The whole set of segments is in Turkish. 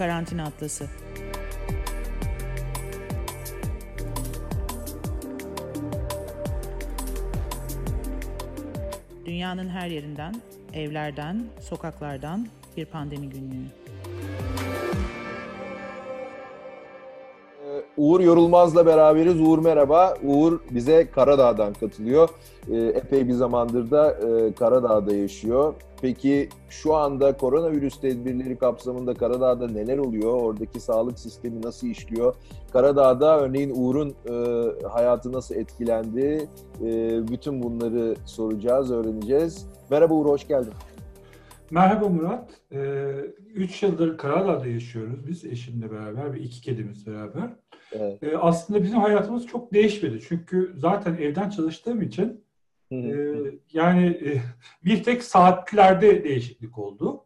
Karantina Atlası. Dünyanın her yerinden, evlerden, sokaklardan bir pandemi günlüğü. Uğur Yorulmaz'la beraberiz. Uğur merhaba. Uğur bize Karadağ'dan katılıyor. Ee, epey bir zamandır da e, Karadağ'da yaşıyor. Peki şu anda koronavirüs tedbirleri kapsamında Karadağ'da neler oluyor? Oradaki sağlık sistemi nasıl işliyor? Karadağ'da örneğin Uğur'un e, hayatı nasıl etkilendi? E, bütün bunları soracağız, öğreneceğiz. Merhaba Uğur, hoş geldin. Merhaba Murat. Ee, üç yıldır Karadağ'da yaşıyoruz biz eşimle beraber ve iki kedimiz beraber. Evet. Ee, aslında bizim hayatımız çok değişmedi. Çünkü zaten evden çalıştığım için Hı hı. e, yani e, bir tek saatlerde değişiklik oldu.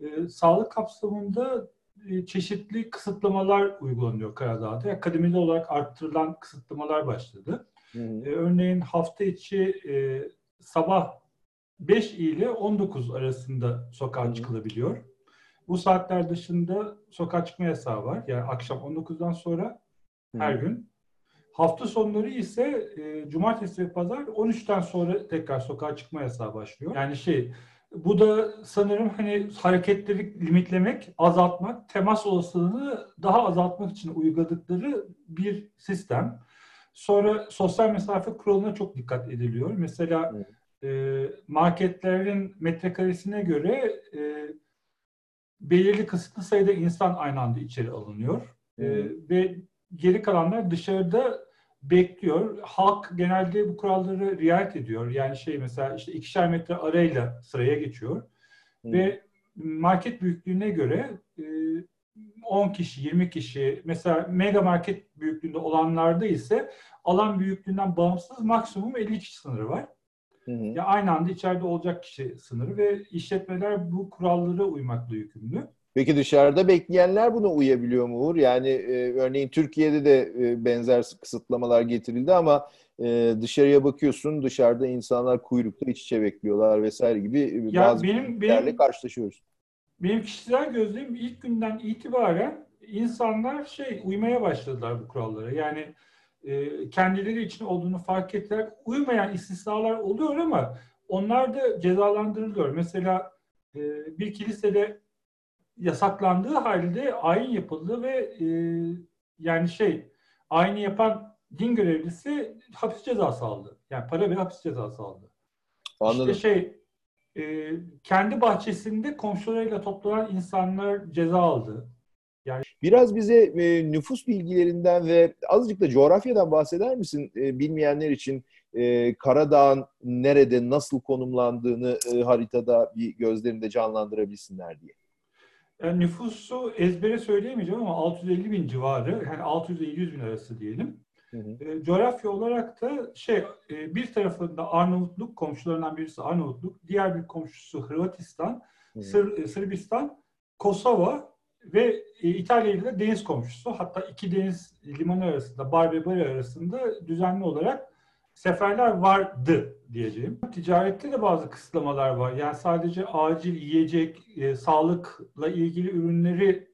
E, sağlık kapsamında e, çeşitli kısıtlamalar uygulanıyor Karadağ'da. Yani kademeli olarak arttırılan kısıtlamalar başladı. Hı. E, örneğin hafta içi e, sabah 5 ile 19 arasında sokağa çıkılabiliyor. Bu saatler dışında sokağa çıkma yasağı var. Yani akşam 19'dan sonra her gün. Hafta sonları ise e, cumartesi ve pazar 13'ten sonra tekrar sokağa çıkma yasağı başlıyor. Yani şey bu da sanırım hani hareketleri limitlemek, azaltmak, temas olasılığını daha azaltmak için uyguladıkları bir sistem. Sonra sosyal mesafe kuralına çok dikkat ediliyor. Mesela e, marketlerin metrekaresine göre e, belirli kısıtlı sayıda insan aynı anda içeri alınıyor. E, ve geri kalanlar dışarıda bekliyor. Halk genelde bu kuralları riayet ediyor. Yani şey mesela işte ikişer metre arayla sıraya geçiyor. Hı. Ve market büyüklüğüne göre e, 10 kişi, 20 kişi mesela mega market büyüklüğünde olanlarda ise alan büyüklüğünden bağımsız maksimum 50 kişi sınırı var. Hı hı. Ya aynı anda içeride olacak kişi sınırı ve işletmeler bu kurallara uymakla yükümlü. Peki dışarıda bekleyenler buna uyabiliyor mu Uğur? Yani e, örneğin Türkiye'de de e, benzer kısıtlamalar getirildi ama e, dışarıya bakıyorsun dışarıda insanlar kuyrukta iç içe bekliyorlar vesaire gibi e, Ya bazı benim- benim- karşılaşıyoruz. Benim kişisel gözlemim ilk günden itibaren insanlar şey uymaya başladılar bu kurallara. Yani kendileri için olduğunu fark ettiler. Uymayan istisnalar oluyor ama onlar da cezalandırılıyor. Mesela e, bir kilisede yasaklandığı halde ayin yapıldı ve e, yani şey ayini yapan din görevlisi hapis cezası aldı. Yani para ve hapis cezası aldı. Anladım. İşte şey e, kendi bahçesinde komşularıyla toplanan insanlar ceza aldı. Biraz bize e, nüfus bilgilerinden ve azıcık da coğrafyadan bahseder misin? E, bilmeyenler için e, Karadağ'ın nerede, nasıl konumlandığını e, haritada bir gözlerinde canlandırabilsinler diye. Yani nüfusu ezbere söyleyemeyeceğim ama 650 bin civarı, yani 600 ile 700 bin arası diyelim. Hı hı. E, coğrafya olarak da şey e, bir tarafında Arnavutluk, komşularından birisi Arnavutluk, diğer bir komşusu Hırvatistan, Hı hı. Sır, Sırbistan, Kosova ve e, İtalya ile de deniz komşusu. Hatta iki deniz limanı arasında, Bar ve Bari arasında düzenli olarak seferler vardı diyeceğim. Ticarette de bazı kısıtlamalar var. Yani sadece acil yiyecek, e, sağlıkla ilgili ürünleri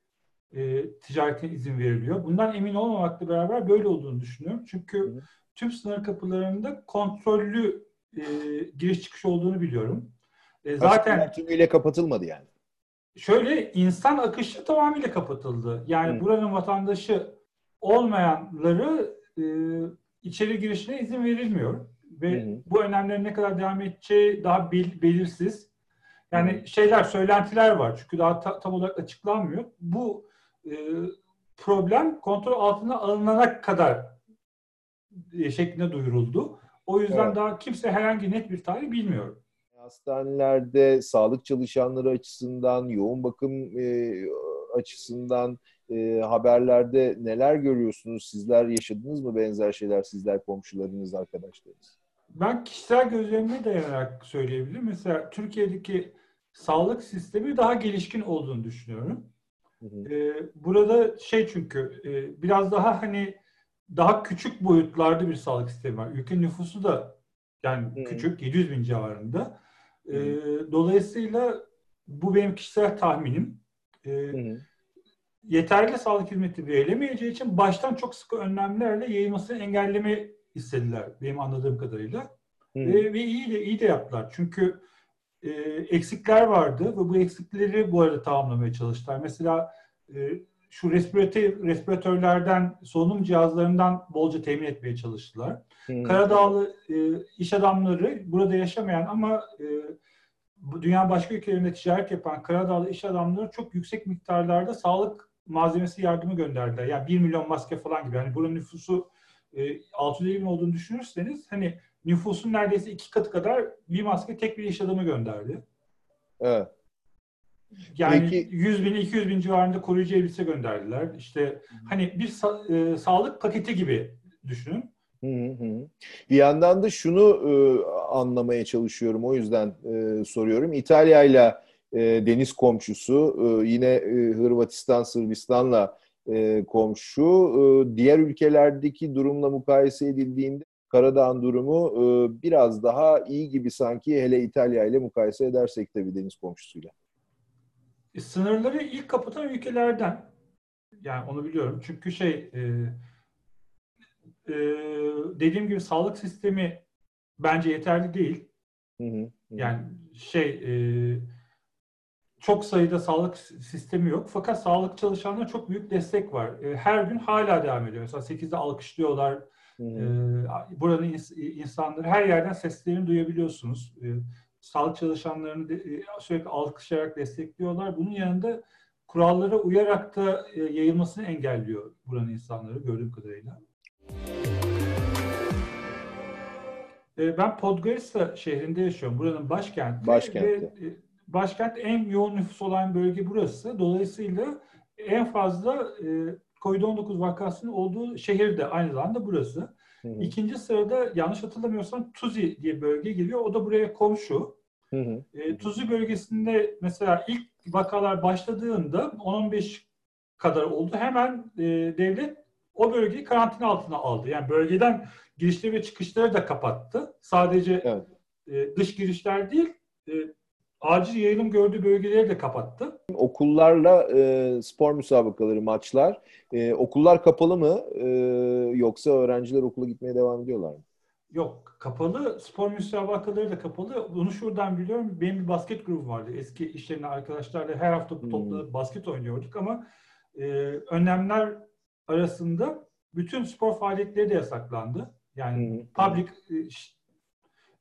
e, ticaretine izin veriliyor. Bundan emin olmamakla beraber böyle olduğunu düşünüyorum. Çünkü tüm sınır kapılarında kontrollü e, giriş çıkış olduğunu biliyorum. E, Zaten tümüyle kapatılmadı yani. Şöyle insan akışı tamamıyla kapatıldı. Yani Hı. buranın vatandaşı olmayanları e, içeri girişine izin verilmiyor. Ve hı. bu önlemlerin ne kadar devam edeceği daha bil- belirsiz. Yani Hı. şeyler, söylentiler var. Çünkü daha ta- tam olarak açıklanmıyor. Bu e, problem kontrol altına alınana kadar e, şeklinde duyuruldu. O yüzden Evet. daha kimse herhangi net bir tarih bilmiyor. Hastanelerde sağlık çalışanları açısından, yoğun bakım e, açısından e, haberlerde neler görüyorsunuz? Sizler yaşadınız mı benzer şeyler sizler komşularınız, arkadaşlarınız? Ben kişisel gözlemime dayanarak söyleyebilirim. Mesela Türkiye'deki sağlık sistemi daha gelişkin olduğunu düşünüyorum. Hı hı. Ee, burada şey çünkü e, biraz daha hani daha küçük boyutlarda bir sağlık sistemi var. Ülkenin nüfusu da yani Hı. küçük 700 bin civarında. Hı. dolayısıyla bu benim kişisel tahminim. Hı. yeterli sağlık hizmeti verilemeyeceği için baştan çok sıkı önlemlerle yayılmasını engelleme istediler benim anladığım kadarıyla. Hmm. Ve, ve iyi de iyi de yaptılar. Çünkü e, eksikler vardı ve bu eksikleri bu arada tamamlamaya çalıştılar. Mesela e, şu respiratör, respiratörlerden, solunum cihazlarından bolca temin etmeye çalıştılar. Hmm. Karadağlı e, iş adamları burada yaşamayan ama e, bu dünya başka ülkelerinde ticaret yapan Karadağlı iş adamları çok yüksek miktarlarda sağlık malzemesi yardımı gönderdiler. Yani 1 milyon maske falan gibi. Yani buranın nüfusu e, 650 bin olduğunu düşünürseniz hani nüfusun neredeyse iki katı kadar bir maske tek bir iş adamı gönderdi. Evet. Yani Peki, 100 bin, 200 bin civarında koruyucu elbise gönderdiler. İşte hani bir sa- e, sağlık paketi gibi düşünün. Hı hı. Bir yandan da şunu e, anlamaya çalışıyorum. O yüzden e, soruyorum. İtalya ile deniz komşusu, e, yine e, Hırvatistan, Sırbistan'la e, komşu. E, diğer ülkelerdeki durumla mukayese edildiğinde Karadağ'ın durumu e, biraz daha iyi gibi sanki hele İtalya ile mukayese edersek de bir deniz komşusuyla. E, sınırları ilk kapatan ülkelerden. Yani onu biliyorum. Çünkü şey e, e, dediğim gibi sağlık sistemi bence yeterli değil. Hı hı, hı. Yani şey e, çok sayıda sağlık sistemi yok. Fakat sağlık çalışanlarına çok büyük destek var. E, her gün hala devam ediyor. Mesela 8'de alkışlıyorlar. Hmm. Buranın insanları her yerden seslerini duyabiliyorsunuz. E, sağlık çalışanlarını sürekli alkışlayarak destekliyorlar. Bunun yanında kurallara uyarak da yayılmasını engelliyor buranın insanları gördüğüm kadarıyla. Ben Podgorica şehrinde yaşıyorum. Buranın başkenti. Başkenti. Ve başkent en yoğun nüfus olan bölge burası. Dolayısıyla en fazla e, COVID-19 vakasının olduğu şehir de aynı zamanda burası. Hı hı. İkinci sırada yanlış hatırlamıyorsam Tuzi diye bölge geliyor. O da buraya komşu. Hı hı. E, Tuzi bölgesinde mesela ilk vakalar başladığında 10-15 kadar oldu. Hemen e, devlet o bölgeyi karantina altına aldı. Yani bölgeden girişleri ve çıkışları da kapattı. Sadece evet. e, dış girişler değil, e, acil yayılım gördüğü bölgeleri de kapattı. Okullarla e, spor müsabakaları, maçlar. E, okullar kapalı mı e, yoksa öğrenciler okula gitmeye devam ediyorlar mı? Yok kapalı. Spor müsabakaları da kapalı. Bunu şuradan biliyorum. Benim bir basket grubu vardı. Eski iş yerine arkadaşlarla her hafta hmm. toplanıp basket oynuyorduk ama e, önlemler arasında bütün spor faaliyetleri de yasaklandı. Yani hmm. public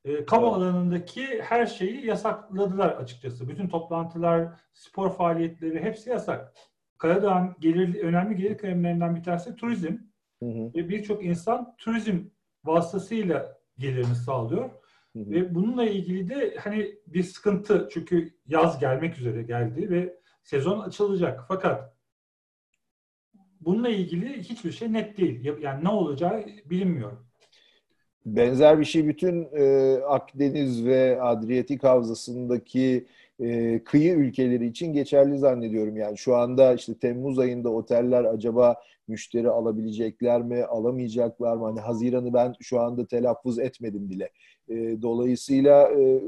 e, kamu evet. alanındaki her şeyi yasakladılar açıkçası. Bütün toplantılar, spor faaliyetleri hepsi yasak. Karadağ'ın gelir, önemli gelir kalemlerinden bir tanesi turizm. Hı hı. Ve birçok insan turizm vasıtasıyla gelirini sağlıyor. Hı hı. Ve bununla ilgili de hani bir sıkıntı çünkü yaz gelmek üzere geldi ve sezon açılacak. Fakat bununla ilgili hiçbir şey net değil. Yani ne olacağı bilinmiyor. Benzer bir şey bütün e, Akdeniz ve Adriyatik Havzası'ndaki e, kıyı ülkeleri için geçerli zannediyorum. Yani şu anda işte Temmuz ayında oteller acaba müşteri alabilecekler mi, alamayacaklar mı? Hani Haziran'ı ben şu anda telaffuz etmedim bile. E, dolayısıyla e,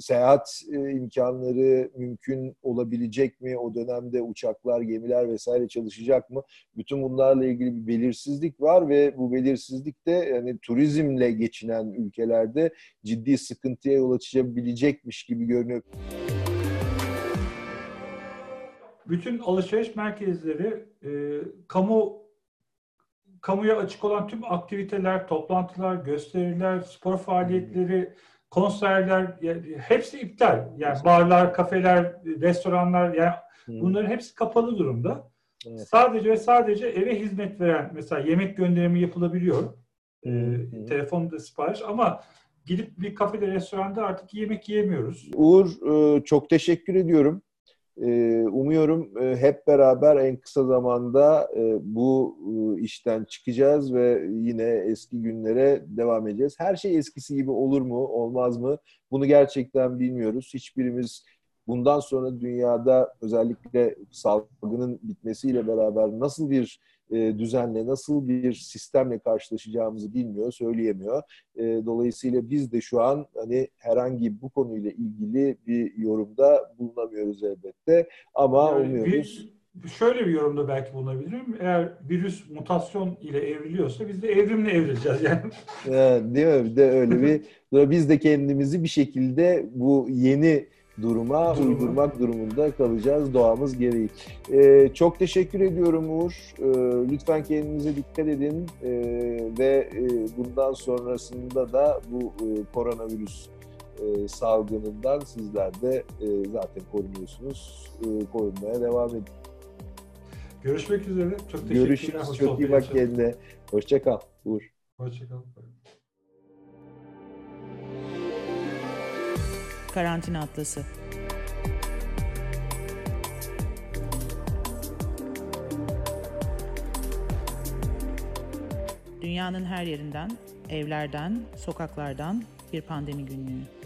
seyahat e, imkanları mümkün olabilecek mi? O dönemde uçaklar, gemiler vesaire çalışacak mı? Bütün bunlarla ilgili bir belirsizlik var ve bu belirsizlik de yani turizmle geçinen ülkelerde ciddi sıkıntıya yol açabilecekmiş gibi görünüyor. Bütün alışveriş merkezleri e, kamu kamuya açık olan tüm aktiviteler, toplantılar, gösteriler, spor faaliyetleri, konserler hepsi iptal. Yani barlar, kafeler, restoranlar yani bunların hepsi kapalı durumda. Evet. Sadece ve sadece eve hizmet veren mesela yemek gönderimi yapılabiliyor. Ee, telefonda sipariş ama gidip bir kafede, restoranda artık yemek yiyemiyoruz. Uğur e, çok teşekkür ediyorum. Ee, umuyorum e, hep beraber en kısa zamanda e, bu e, işten çıkacağız ve yine eski günlere devam edeceğiz. Her şey eskisi gibi olur mu, olmaz mı? Bunu gerçekten bilmiyoruz. Hiçbirimiz bundan sonra dünyada özellikle salgının bitmesiyle beraber nasıl bir e, düzenle, nasıl bir sistemle karşılaşacağımızı bilmiyor, söyleyemiyor. E, dolayısıyla biz de şu an hani herhangi bu konuyla ilgili bir yorumda bulunamıyoruz elbette. Ama yani umuyoruz. Bir şöyle bir yorumda belki bulunabilirim. Eğer virüs mutasyon ile evriliyorsa biz de evrimle evrileceğiz yani. Evet, değil mi? Bir de öyle bir biz de kendimizi bir şekilde bu yeni duruma Duruma. uydurmak durumunda kalacağız doğamız gereği. Ee, çok teşekkür ediyorum Uğur. Ee, lütfen kendinize dikkat edin Ee, ve e, bundan sonrasında da bu e, koronavirüs e, salgınından sizler de e, zaten korunuyorsunuz. E, korunmaya devam edin. Görüşmek üzere. Çok teşekkürler. Görüşürüz. Hoş Çok iyi bak kendine. Hoşça kal Uğur. Hoşçakalın. Karantina Atlası Dünyanın her yerinden, evlerden, sokaklardan bir pandemi günlüğü.